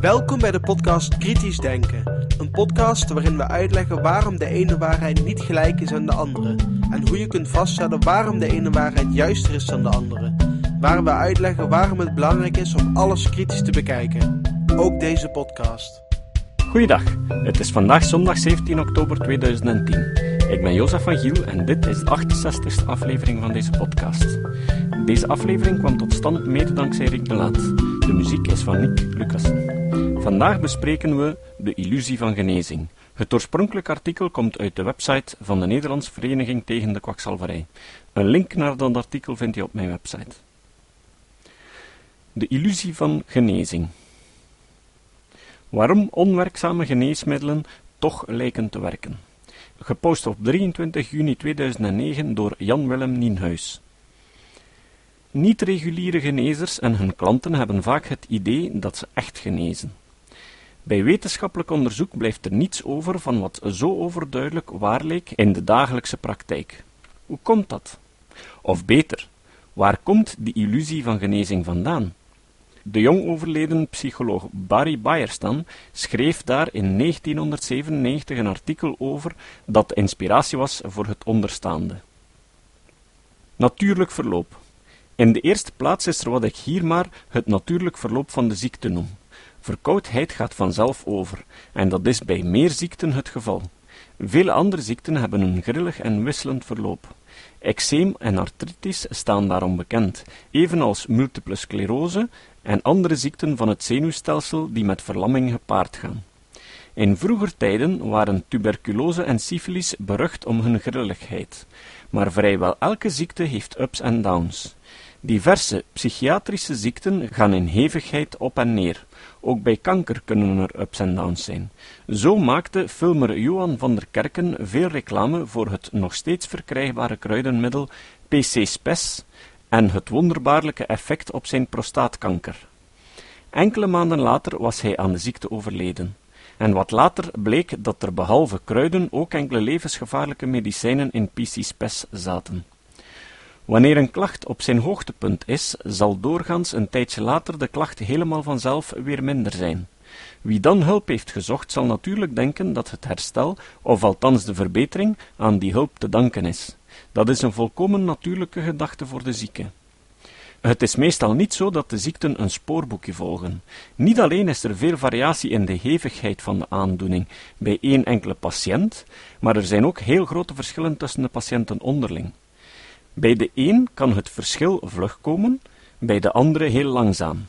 Welkom bij de podcast Kritisch Denken. Een podcast waarin we uitleggen waarom de ene waarheid niet gelijk is aan de andere. En hoe je kunt vaststellen waarom de ene waarheid juister is dan de andere. Waar we uitleggen waarom het belangrijk is om alles kritisch te bekijken. Ook deze podcast. Goeiedag, het is vandaag zondag 17 oktober 2010. Ik ben Jozef van Giel en dit is de 68e aflevering van deze podcast. Deze aflevering kwam tot stand mede dankzij Rick de Laat. De muziek is van Nick Lucassen. Vandaag bespreken we de illusie van genezing. Het oorspronkelijke artikel komt uit de website van de Nederlandse Vereniging tegen de Kwakzalverij. Een link naar dat artikel vindt u op mijn website. De illusie van genezing. Waarom onwerkzame geneesmiddelen toch lijken te werken. Gepost op 23 juni 2009 door Jan-Willem Nienhuis. Niet-reguliere genezers en hun klanten hebben vaak het idee dat ze echt genezen. Bij wetenschappelijk onderzoek blijft er niets over van wat zo overduidelijk waar leek in de dagelijkse praktijk. Hoe komt dat? Of beter, waar komt die illusie van genezing vandaan? De jong overleden psycholoog Barry Beierstan schreef daar in 1997 een artikel over dat inspiratie was voor het onderstaande. Natuurlijk verloop. In de eerste plaats is er wat ik hier maar het natuurlijk verloop van de ziekte noem. Verkoudheid gaat vanzelf over, en dat is bij meer ziekten het geval. Vele andere ziekten hebben een grillig en wisselend verloop. Eczeem en artritis staan daarom bekend, evenals multiple sclerose en andere ziekten van het zenuwstelsel die met verlamming gepaard gaan. In vroeger tijden waren tuberculose en syfilis berucht om hun grilligheid, maar vrijwel elke ziekte heeft ups en downs. Diverse psychiatrische ziekten gaan in hevigheid op en neer. Ook bij kanker kunnen er ups en downs zijn. Zo maakte filmer Johan van der Kerken veel reclame voor het nog steeds verkrijgbare kruidenmiddel PC-Spes en het wonderbaarlijke effect op zijn prostaatkanker. Enkele maanden later was hij aan de ziekte overleden. En wat later bleek dat er behalve kruiden ook enkele levensgevaarlijke medicijnen in PC-Spes zaten. Wanneer een klacht op zijn hoogtepunt is, zal doorgaans een tijdje later de klacht helemaal vanzelf weer minder zijn. Wie dan hulp heeft gezocht, zal natuurlijk denken dat het herstel, of althans de verbetering, aan die hulp te danken is. Dat is een volkomen natuurlijke gedachte voor de zieke. Het is meestal niet zo dat de ziekten een spoorboekje volgen. Niet alleen is er veel variatie in de hevigheid van de aandoening bij één enkele patiënt, maar er zijn ook heel grote verschillen tussen de patiënten onderling. Bij de een kan het verschil vlug komen, bij de andere heel langzaam.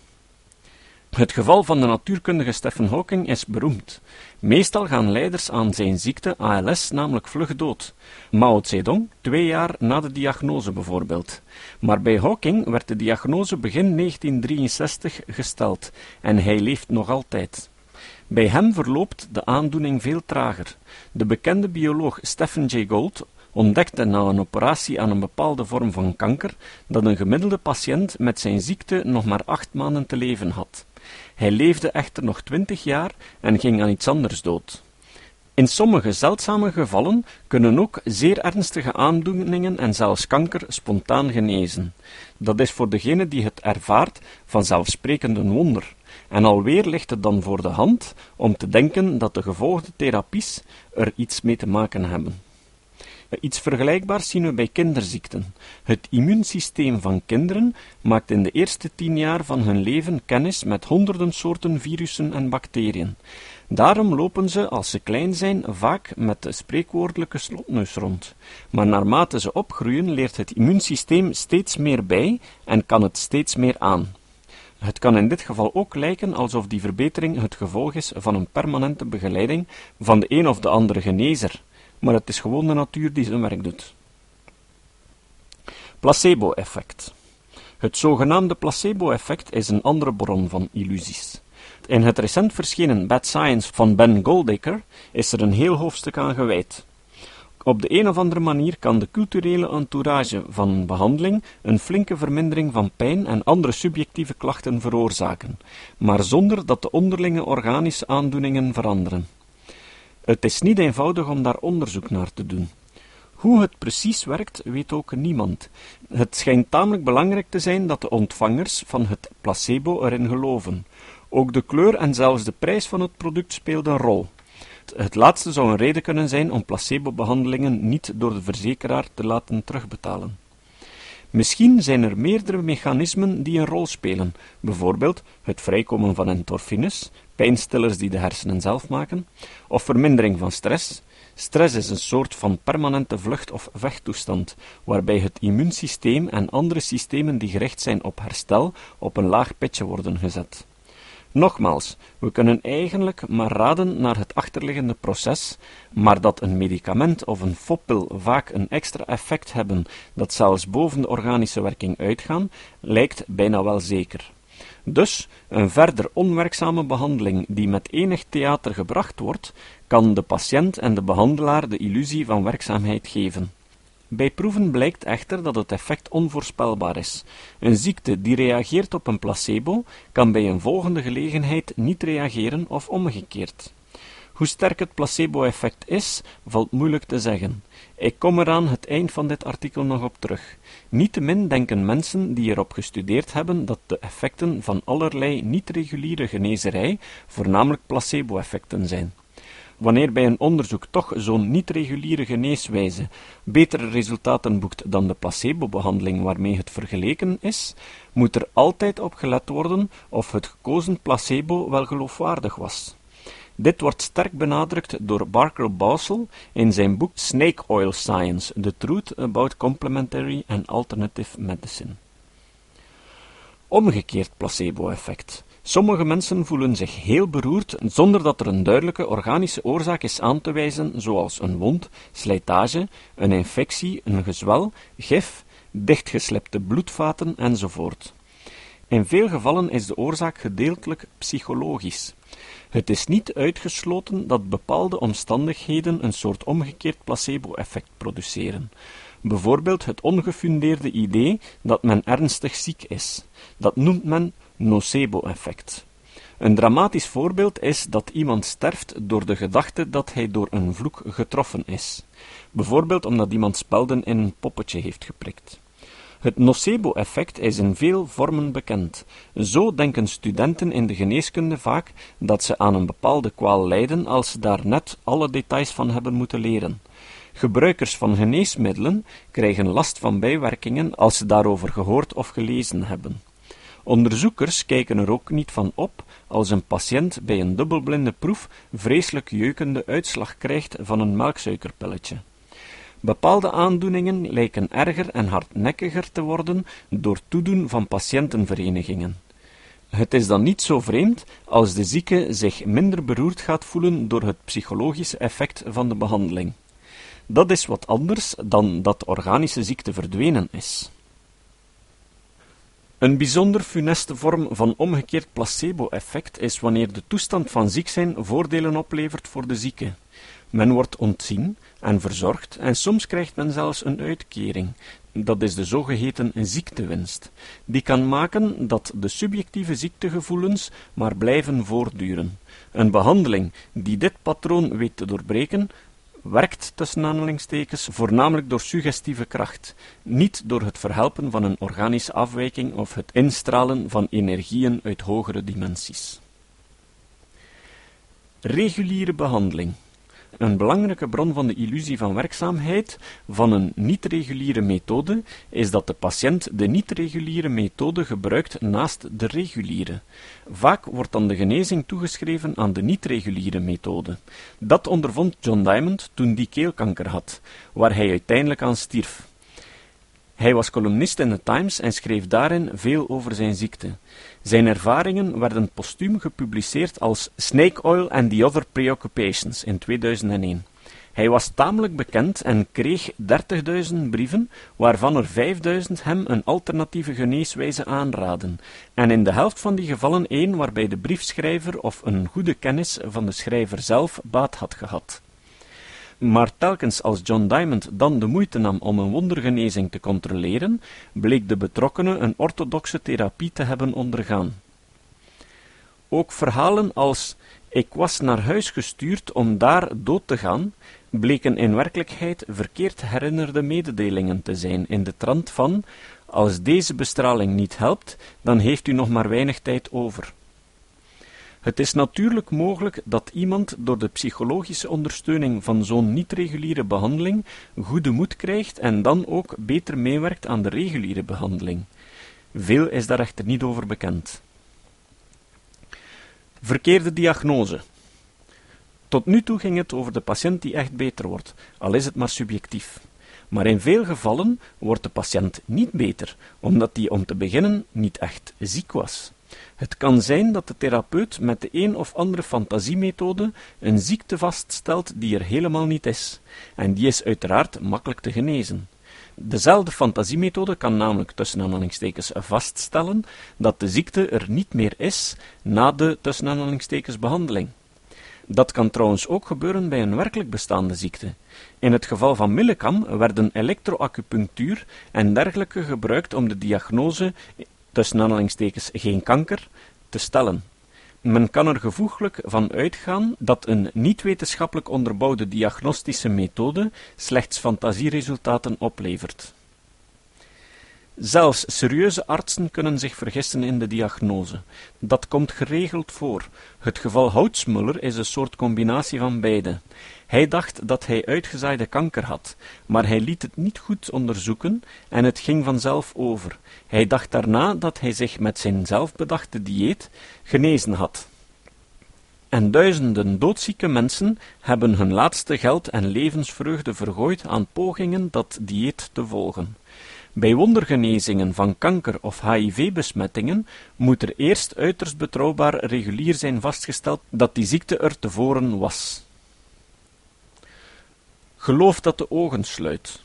Het geval van de natuurkundige Stephen Hawking is beroemd. Meestal gaan leiders aan zijn ziekte ALS namelijk vlug dood. Mao Zedong, twee jaar na de diagnose bijvoorbeeld. Maar bij Hawking werd de diagnose begin 1963 gesteld en hij leeft nog altijd. Bij hem verloopt de aandoening veel trager. De bekende bioloog Stephen Jay Gould ontdekte na een operatie aan een bepaalde vorm van kanker dat een gemiddelde patiënt met zijn ziekte nog maar acht maanden te leven had. Hij leefde echter nog twintig jaar en ging aan iets anders dood. In sommige zeldzame gevallen kunnen ook zeer ernstige aandoeningen en zelfs kanker spontaan genezen. Dat is voor degene die het ervaart vanzelfsprekend een wonder. En alweer ligt het dan voor de hand om te denken dat de gevolgde therapies er iets mee te maken hebben. Iets vergelijkbaars zien we bij kinderziekten. Het immuunsysteem van kinderen maakt in de eerste tien jaar van hun leven kennis met honderden soorten virussen en bacteriën. Daarom lopen ze, als ze klein zijn, vaak met de spreekwoordelijke slotneus rond. Maar naarmate ze opgroeien, leert het immuunsysteem steeds meer bij en kan het steeds meer aan. Het kan in dit geval ook lijken alsof die verbetering het gevolg is van een permanente begeleiding van de een of de andere genezer, maar het is gewoon de natuur die zijn werk doet. Placebo-effect. Het zogenaamde placebo-effect is een andere bron van illusies. In het recent verschenen Bad Science van Ben Goldacre is er een heel hoofdstuk aan gewijd. Op de een of andere manier kan de culturele entourage van een behandeling een flinke vermindering van pijn en andere subjectieve klachten veroorzaken, maar zonder dat de onderlinge organische aandoeningen veranderen. Het is niet eenvoudig om daar onderzoek naar te doen. Hoe het precies werkt, weet ook niemand. Het schijnt tamelijk belangrijk te zijn dat de ontvangers van het placebo erin geloven. Ook de kleur en zelfs de prijs van het product speelden een rol. Het laatste zou een reden kunnen zijn om placebo-behandelingen niet door de verzekeraar te laten terugbetalen. Misschien zijn er meerdere mechanismen die een rol spelen, bijvoorbeeld het vrijkomen van endorfines, pijnstillers die de hersenen zelf maken, of vermindering van stress. Stress is een soort van permanente vlucht- of vechttoestand, waarbij het immuunsysteem en andere systemen die gericht zijn op herstel op een laag pitje worden gezet. Nogmaals, we kunnen eigenlijk maar raden naar het achterliggende proces, maar dat een medicament of een foppil vaak een extra effect hebben dat zelfs boven de organische werking uitgaan, lijkt bijna wel zeker. Dus, een verder onwerkzame behandeling die met enig theater gebracht wordt, kan de patiënt en de behandelaar de illusie van werkzaamheid geven. Bij proeven blijkt echter dat het effect onvoorspelbaar is. Een ziekte die reageert op een placebo kan bij een volgende gelegenheid niet reageren of omgekeerd. Hoe sterk het placebo-effect is, valt moeilijk te zeggen. Ik kom er aan het eind van dit artikel nog op terug. Niettemin denken mensen die erop gestudeerd hebben dat de effecten van allerlei niet-reguliere genezerij voornamelijk placebo-effecten zijn. Wanneer bij een onderzoek toch zo'n niet-reguliere geneeswijze betere resultaten boekt dan de placebo-behandeling waarmee het vergeleken is, moet er altijd op gelet worden of het gekozen placebo wel geloofwaardig was. Dit wordt sterk benadrukt door Barker Bousel in zijn boek Snake Oil Science: The Truth About Complementary and Alternative Medicine. Omgekeerd placebo-effect. Sommige mensen voelen zich heel beroerd zonder dat er een duidelijke organische oorzaak is aan te wijzen, zoals een wond, slijtage, een infectie, een gezwel, gif, dichtgeslepte bloedvaten enzovoort. In veel gevallen is de oorzaak gedeeltelijk psychologisch. Het is niet uitgesloten dat bepaalde omstandigheden een soort omgekeerd placebo-effect produceren. Bijvoorbeeld het ongefundeerde idee dat men ernstig ziek is. Dat noemt men nocebo-effect. Een dramatisch voorbeeld is dat iemand sterft door de gedachte dat hij door een vloek getroffen is, bijvoorbeeld omdat iemand spelden in een poppetje heeft geprikt. Het nocebo-effect is in veel vormen bekend. Zo denken studenten in de geneeskunde vaak dat ze aan een bepaalde kwaal lijden als ze daar net alle details van hebben moeten leren. Gebruikers van geneesmiddelen krijgen last van bijwerkingen als ze daarover gehoord of gelezen hebben. Onderzoekers kijken er ook niet van op als een patiënt bij een dubbelblinde proef vreselijk jeukende uitslag krijgt van een melksuikerpilletje. Bepaalde aandoeningen lijken erger en hardnekkiger te worden door toedoen van patiëntenverenigingen. Het is dan niet zo vreemd als de zieke zich minder beroerd gaat voelen door het psychologische effect van de behandeling. Dat is wat anders dan dat organische ziekte verdwenen is. Een bijzonder funeste vorm van omgekeerd placebo-effect is wanneer de toestand van ziek zijn voordelen oplevert voor de zieke. Men wordt ontzien en verzorgd en soms krijgt men zelfs een uitkering. Dat is de zogeheten ziektewinst. Die kan maken dat de subjectieve ziektegevoelens maar blijven voortduren. Een behandeling die dit patroon weet te doorbreken, werkt tussen aanhalingstekens voornamelijk door suggestieve kracht, niet door het verhelpen van een organische afwijking of het instralen van energieën uit hogere dimensies. Reguliere behandeling een belangrijke bron van de illusie van werkzaamheid van een niet-reguliere methode is dat de patiënt de niet-reguliere methode gebruikt naast de reguliere. Vaak wordt dan de genezing toegeschreven aan de niet-reguliere methode. Dat ondervond John Diamond toen die keelkanker had, waar hij uiteindelijk aan stierf. Hij was columnist in de Times en schreef daarin veel over zijn ziekte. Zijn ervaringen werden postuum gepubliceerd als Snake Oil and the Other Preoccupations in 2001. Hij was tamelijk bekend en kreeg 30.000 brieven, waarvan er 5.000 hem een alternatieve geneeswijze aanraden, en in de helft van die gevallen één waarbij de briefschrijver of een goede kennis van de schrijver zelf baat had gehad. Maar telkens als John Diamond dan de moeite nam om een wondergenezing te controleren, bleek de betrokkene een orthodoxe therapie te hebben ondergaan. Ook verhalen als ik was naar huis gestuurd om daar dood te gaan, bleken in werkelijkheid verkeerd herinnerde mededelingen te zijn in de trant van als deze bestraling niet helpt, dan heeft u nog maar weinig tijd over. Het is natuurlijk mogelijk dat iemand door de psychologische ondersteuning van zo'n niet-reguliere behandeling goede moed krijgt en dan ook beter meewerkt aan de reguliere behandeling. Veel is daar echter niet over bekend. Verkeerde diagnose. Tot nu toe ging het over de patiënt die echt beter wordt, al is het maar subjectief. Maar in veel gevallen wordt de patiënt niet beter, omdat hij om te beginnen niet echt ziek was. Het kan zijn dat de therapeut met de een of andere fantasiemethode een ziekte vaststelt die er helemaal niet is, en die is uiteraard makkelijk te genezen. Dezelfde fantasiemethode kan namelijk tussen aanhalingstekens vaststellen dat de ziekte er niet meer is na de tussen aanhalingstekens behandeling. Dat kan trouwens ook gebeuren bij een werkelijk bestaande ziekte. In het geval van Millekam werden elektroacupunctuur en dergelijke gebruikt om de diagnose, tussen aanhalingstekens geen kanker, te stellen. Men kan er gevoeglijk van uitgaan dat een niet-wetenschappelijk onderbouwde diagnostische methode slechts fantasieresultaten oplevert. Zelfs serieuze artsen kunnen zich vergissen in de diagnose. Dat komt geregeld voor. Het geval Houtsmuller is een soort combinatie van beide. Hij dacht dat hij uitgezaaide kanker had, maar hij liet het niet goed onderzoeken en het ging vanzelf over. Hij dacht daarna dat hij zich met zijn zelfbedachte dieet genezen had. En duizenden doodzieke mensen hebben hun laatste geld en levensvreugde vergooid aan pogingen dat dieet te volgen. Bij wondergenezingen van kanker of HIV-besmettingen moet er eerst uiterst betrouwbaar regulier zijn vastgesteld dat die ziekte er tevoren was. Geloof dat de ogen sluit.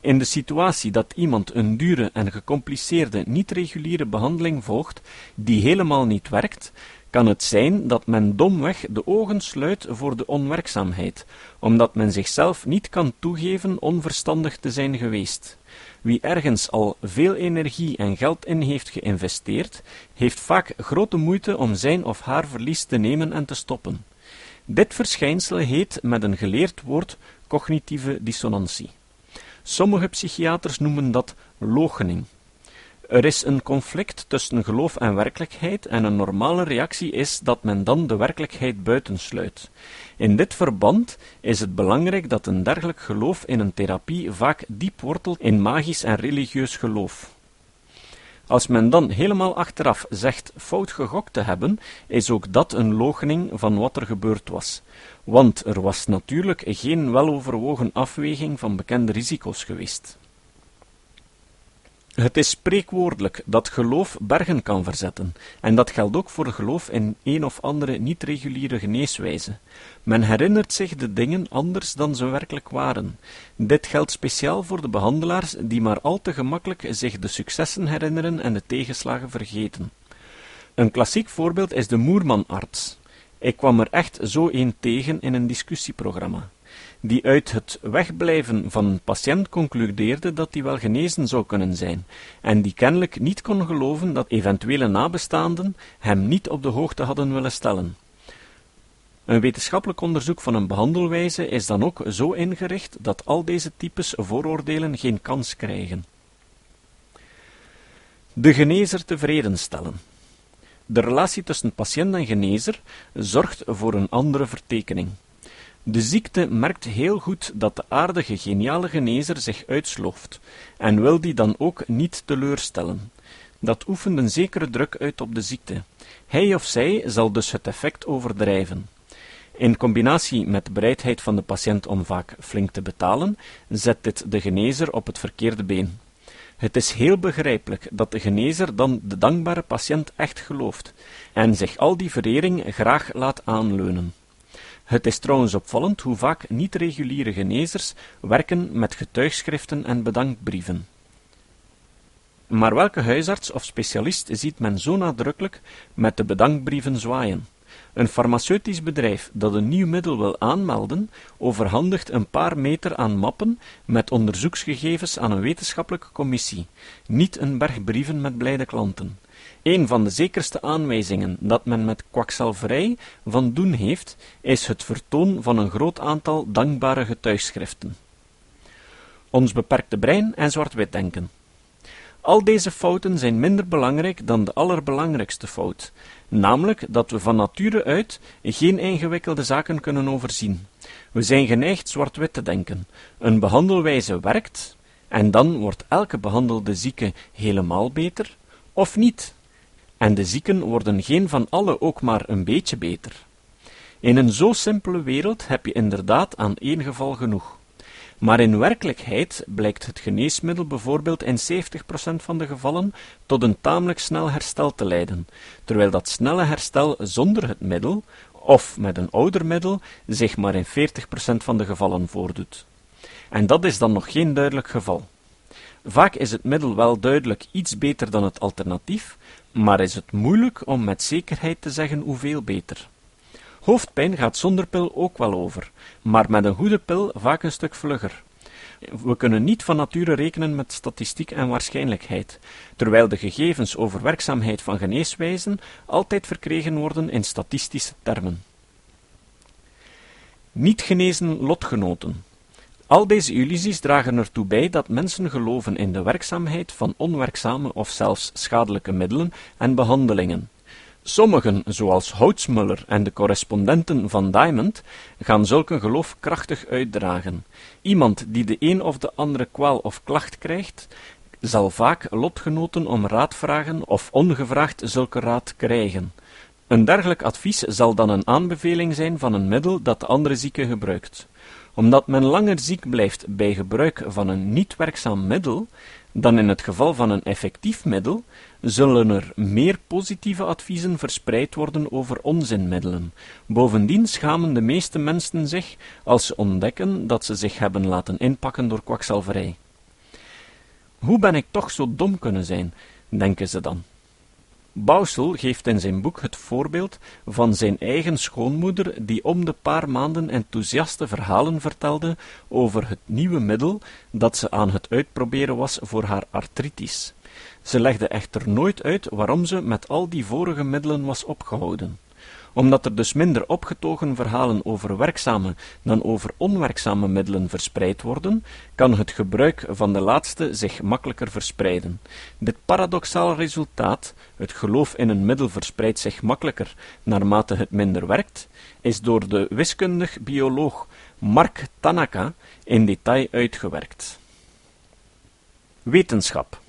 In de situatie dat iemand een dure en gecompliceerde niet-reguliere behandeling volgt, die helemaal niet werkt, kan het zijn dat men domweg de ogen sluit voor de onwerkzaamheid, omdat men zichzelf niet kan toegeven onverstandig te zijn geweest. Wie ergens al veel energie en geld in heeft geïnvesteerd, heeft vaak grote moeite om zijn of haar verlies te nemen en te stoppen. Dit verschijnsel heet met een geleerd woord cognitieve dissonantie. Sommige psychiaters noemen dat loochening. Er is een conflict tussen geloof en werkelijkheid en een normale reactie is dat men dan de werkelijkheid buitensluit. In dit verband is het belangrijk dat een dergelijk geloof in een therapie vaak diep wortelt in magisch en religieus geloof. Als men dan helemaal achteraf zegt fout gegokt te hebben, is ook dat een loochening van wat er gebeurd was. Want er was natuurlijk geen weloverwogen afweging van bekende risico's geweest. Het is spreekwoordelijk dat geloof bergen kan verzetten, en dat geldt ook voor geloof in een of andere niet-reguliere geneeswijze. Men herinnert zich de dingen anders dan ze werkelijk waren. Dit geldt speciaal voor de behandelaars die maar al te gemakkelijk zich de successen herinneren en de tegenslagen vergeten. Een klassiek voorbeeld is de Moermanarts. Ik kwam er echt zo een tegen in een discussieprogramma die uit het wegblijven van een patiënt concludeerde dat hij wel genezen zou kunnen zijn, en die kennelijk niet kon geloven dat eventuele nabestaanden hem niet op de hoogte hadden willen stellen. Een wetenschappelijk onderzoek van een behandelwijze is dan ook zo ingericht dat al deze types vooroordelen geen kans krijgen. De genezer tevreden stellen. De relatie tussen patiënt en genezer zorgt voor een andere vertekening. De ziekte merkt heel goed dat de aardige geniale genezer zich uitslooft, en wil die dan ook niet teleurstellen. Dat oefent een zekere druk uit op de ziekte. Hij of zij zal dus het effect overdrijven. In combinatie met de bereidheid van de patiënt om vaak flink te betalen, zet dit de genezer op het verkeerde been. Het is heel begrijpelijk dat de genezer dan de dankbare patiënt echt gelooft, en zich al die verering graag laat aanleunen. Het is trouwens opvallend hoe vaak niet-reguliere genezers werken met getuigschriften en bedankbrieven. Maar welke huisarts of specialist ziet men zo nadrukkelijk met de bedankbrieven zwaaien? Een farmaceutisch bedrijf dat een nieuw middel wil aanmelden, overhandigt een paar meter aan mappen met onderzoeksgegevens aan een wetenschappelijke commissie, niet een berg brieven met blijde klanten. Een van de zekerste aanwijzingen dat men met kwakzalverij van doen heeft, is het vertoon van een groot aantal dankbare getuigschriften. Ons beperkte brein en zwart-wit denken. Al deze fouten zijn minder belangrijk dan de allerbelangrijkste fout, namelijk dat we van nature uit geen ingewikkelde zaken kunnen overzien. We zijn geneigd zwart-wit te denken. Een behandelwijze werkt, en dan wordt elke behandelde zieke helemaal beter, of niet. En de zieken worden geen van alle ook maar een beetje beter. In een zo simpele wereld heb je inderdaad aan één geval genoeg. Maar in werkelijkheid blijkt het geneesmiddel bijvoorbeeld in 70% van de gevallen tot een tamelijk snel herstel te leiden, terwijl dat snelle herstel zonder het middel, of met een ouder middel, zich maar in 40% van de gevallen voordoet. En dat is dan nog geen duidelijk geval. Vaak is het middel wel duidelijk iets beter dan het alternatief, maar is het moeilijk om met zekerheid te zeggen hoeveel beter. Hoofdpijn gaat zonder pil ook wel over, maar met een goede pil vaak een stuk vlugger. We kunnen niet van nature rekenen met statistiek en waarschijnlijkheid, terwijl de gegevens over werkzaamheid van geneeswijzen altijd verkregen worden in statistische termen. Niet genezen lotgenoten. Al deze illusies dragen ertoe bij dat mensen geloven in de werkzaamheid van onwerkzame of zelfs schadelijke middelen en behandelingen. Sommigen, zoals Houtsmuller en de correspondenten van Diamond, gaan zulke geloof krachtig uitdragen. Iemand die de een of de andere kwaal of klacht krijgt, zal vaak lotgenoten om raad vragen of ongevraagd zulke raad krijgen. Een dergelijk advies zal dan een aanbeveling zijn van een middel dat de andere zieke gebruikt. Omdat men langer ziek blijft bij gebruik van een niet werkzaam middel dan in het geval van een effectief middel, zullen er meer positieve adviezen verspreid worden over onzinmiddelen. Bovendien schamen de meeste mensen zich als ze ontdekken dat ze zich hebben laten inpakken door kwakzalverij. Hoe ben ik toch zo dom kunnen zijn, denken ze dan. Bouwsel geeft in zijn boek het voorbeeld van zijn eigen schoonmoeder die om de paar maanden enthousiaste verhalen vertelde over het nieuwe middel dat ze aan het uitproberen was voor haar artritis. Ze legde echter nooit uit waarom ze met al die vorige middelen was opgehouden omdat er dus minder opgetogen verhalen over werkzame dan over onwerkzame middelen verspreid worden, kan het gebruik van de laatste zich makkelijker verspreiden. Dit paradoxaal resultaat, het geloof in een middel verspreidt zich makkelijker naarmate het minder werkt, is door de wiskundig bioloog Mark Tanaka in detail uitgewerkt. Wetenschap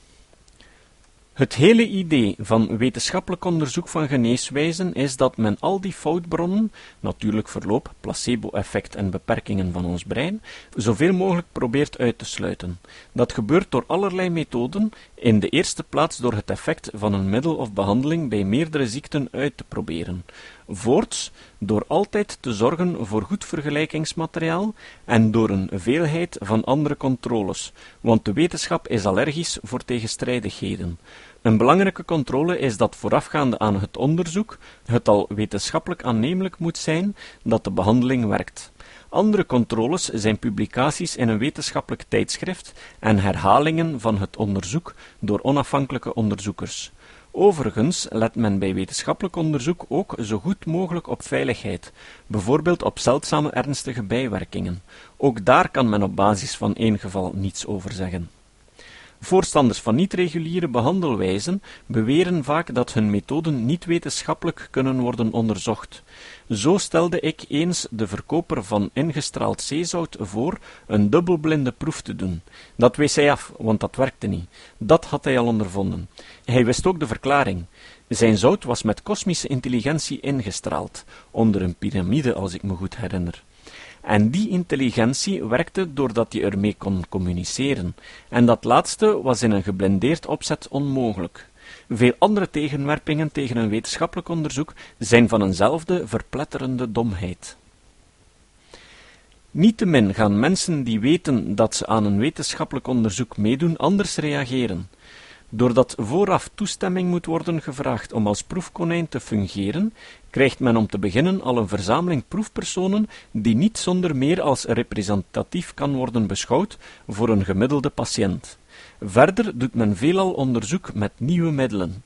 het hele idee van wetenschappelijk onderzoek van geneeswijzen is dat men al die foutbronnen, natuurlijk verloop, placebo-effect en beperkingen van ons brein, zoveel mogelijk probeert uit te sluiten. Dat gebeurt door allerlei methoden, in de eerste plaats door het effect van een middel of behandeling bij meerdere ziekten uit te proberen. Voorts, door altijd te zorgen voor goed vergelijkingsmateriaal en door een veelheid van andere controles, want de wetenschap is allergisch voor tegenstrijdigheden. Een belangrijke controle is dat voorafgaande aan het onderzoek het al wetenschappelijk aannemelijk moet zijn dat de behandeling werkt. Andere controles zijn publicaties in een wetenschappelijk tijdschrift en herhalingen van het onderzoek door onafhankelijke onderzoekers. Overigens let men bij wetenschappelijk onderzoek ook zo goed mogelijk op veiligheid, bijvoorbeeld op zeldzame ernstige bijwerkingen. Ook daar kan men op basis van één geval niets over zeggen. Voorstanders van niet-reguliere behandelwijzen beweren vaak dat hun methoden niet wetenschappelijk kunnen worden onderzocht. Zo stelde ik eens de verkoper van ingestraald zeezout voor een dubbelblinde proef te doen. Dat wees hij af, want dat werkte niet. Dat had hij al ondervonden. Hij wist ook de verklaring. Zijn zout was met kosmische intelligentie ingestraald, onder een piramide als ik me goed herinner. En die intelligentie werkte doordat hij ermee kon communiceren, en dat laatste was in een geblindeerd opzet onmogelijk. Veel andere tegenwerpingen tegen een wetenschappelijk onderzoek zijn van eenzelfde verpletterende domheid. Niettemin gaan mensen die weten dat ze aan een wetenschappelijk onderzoek meedoen anders reageren. Doordat vooraf toestemming moet worden gevraagd om als proefkonijn te fungeren, krijgt men om te beginnen al een verzameling proefpersonen die niet zonder meer als representatief kan worden beschouwd voor een gemiddelde patiënt. Verder doet men veelal onderzoek met nieuwe middelen.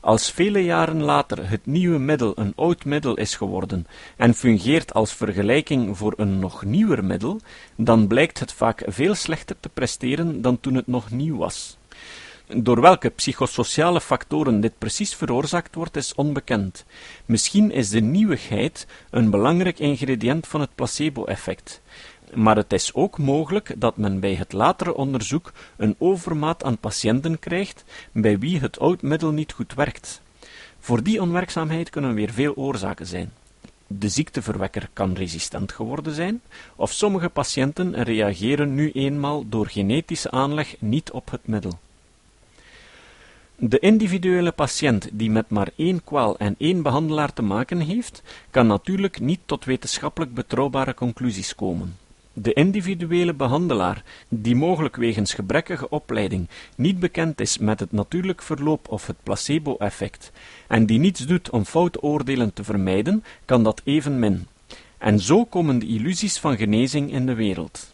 Als vele jaren later het nieuwe middel een oud middel is geworden en fungeert als vergelijking voor een nog nieuwer middel, dan blijkt het vaak veel slechter te presteren dan toen het nog nieuw was. Door welke psychosociale factoren dit precies veroorzaakt wordt, is onbekend. Misschien is de nieuwigheid een belangrijk ingrediënt van het placebo-effect. Maar het is ook mogelijk dat men bij het latere onderzoek een overmaat aan patiënten krijgt bij wie het oud middel niet goed werkt. Voor die onwerkzaamheid kunnen weer veel oorzaken zijn. De ziekteverwekker kan resistent geworden zijn, of sommige patiënten reageren nu eenmaal door genetische aanleg niet op het middel. De individuele patiënt die met maar één kwaal en één behandelaar te maken heeft, kan natuurlijk niet tot wetenschappelijk betrouwbare conclusies komen. De individuele behandelaar, die mogelijk wegens gebrekkige opleiding niet bekend is met het natuurlijk verloop of het placebo-effect, en die niets doet om foute oordelen te vermijden, kan dat evenmin. En zo komen de illusies van genezing in de wereld.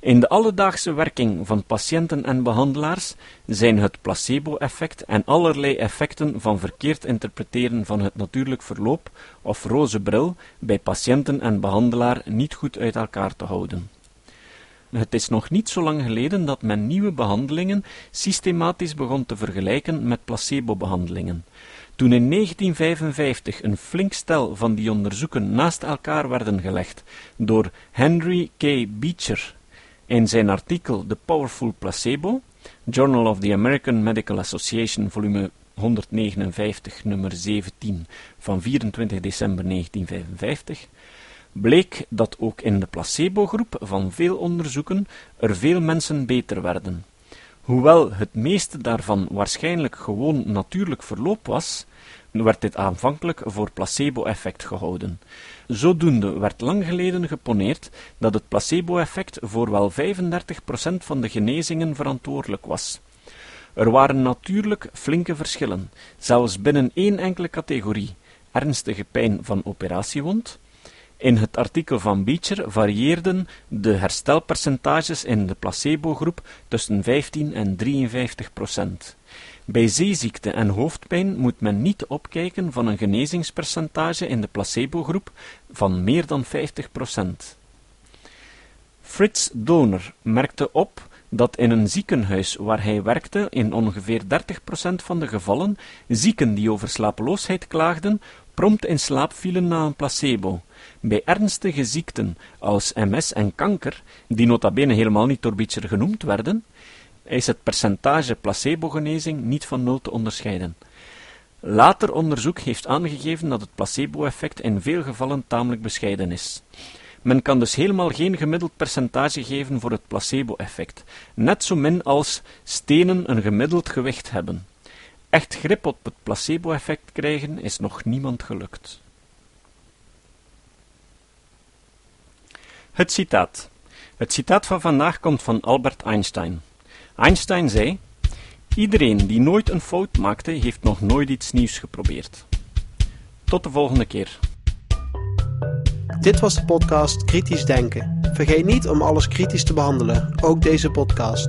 In de alledaagse werking van patiënten en behandelaars zijn het placebo-effect en allerlei effecten van verkeerd interpreteren van het natuurlijk verloop of roze bril bij patiënten en behandelaar niet goed uit elkaar te houden. Het is nog niet zo lang geleden dat men nieuwe behandelingen systematisch begon te vergelijken met placebo-behandelingen. Toen in 1955 een flink stel van die onderzoeken naast elkaar werden gelegd door Henry K. Beecher in zijn artikel The Powerful Placebo, Journal of the American Medical Association, volume 159, nummer 17 van 24 december 1955, bleek dat ook in de placebo-groep van veel onderzoeken er veel mensen beter werden. Hoewel het meeste daarvan waarschijnlijk gewoon natuurlijk verloop was, werd dit aanvankelijk voor placebo-effect gehouden. Zodoende werd lang geleden geponeerd dat het placebo-effect voor wel 35% van de genezingen verantwoordelijk was. Er waren natuurlijk flinke verschillen, zelfs binnen één enkele categorie, ernstige pijn van operatiewond. In het artikel van Beecher varieerden de herstelpercentages in de placebo-groep tussen 15 en 53 procent. Bij zeeziekte en hoofdpijn moet men niet opkijken van een genezingspercentage in de placebo-groep van meer dan 50%. Fritz Donor merkte op dat in een ziekenhuis waar hij werkte in ongeveer 30% van de gevallen zieken die over slapeloosheid klaagden, prompt in slaap vielen na een placebo. Bij ernstige ziekten als MS en kanker, die nota bene helemaal niet door Beecher genoemd werden, is het percentage placebo-genezing niet van nul te onderscheiden. Later onderzoek heeft aangegeven dat het placebo-effect in veel gevallen tamelijk bescheiden is. Men kan dus helemaal geen gemiddeld percentage geven voor het placebo-effect, net zo min als stenen een gemiddeld gewicht hebben. Echt grip op het placebo-effect krijgen is nog niemand gelukt. Het citaat. Het citaat van vandaag komt van Albert Einstein. Einstein zei: Iedereen die nooit een fout maakte, heeft nog nooit iets nieuws geprobeerd. Tot de volgende keer. Dit was de podcast Kritisch Denken. Vergeet niet om alles kritisch te behandelen, ook deze podcast.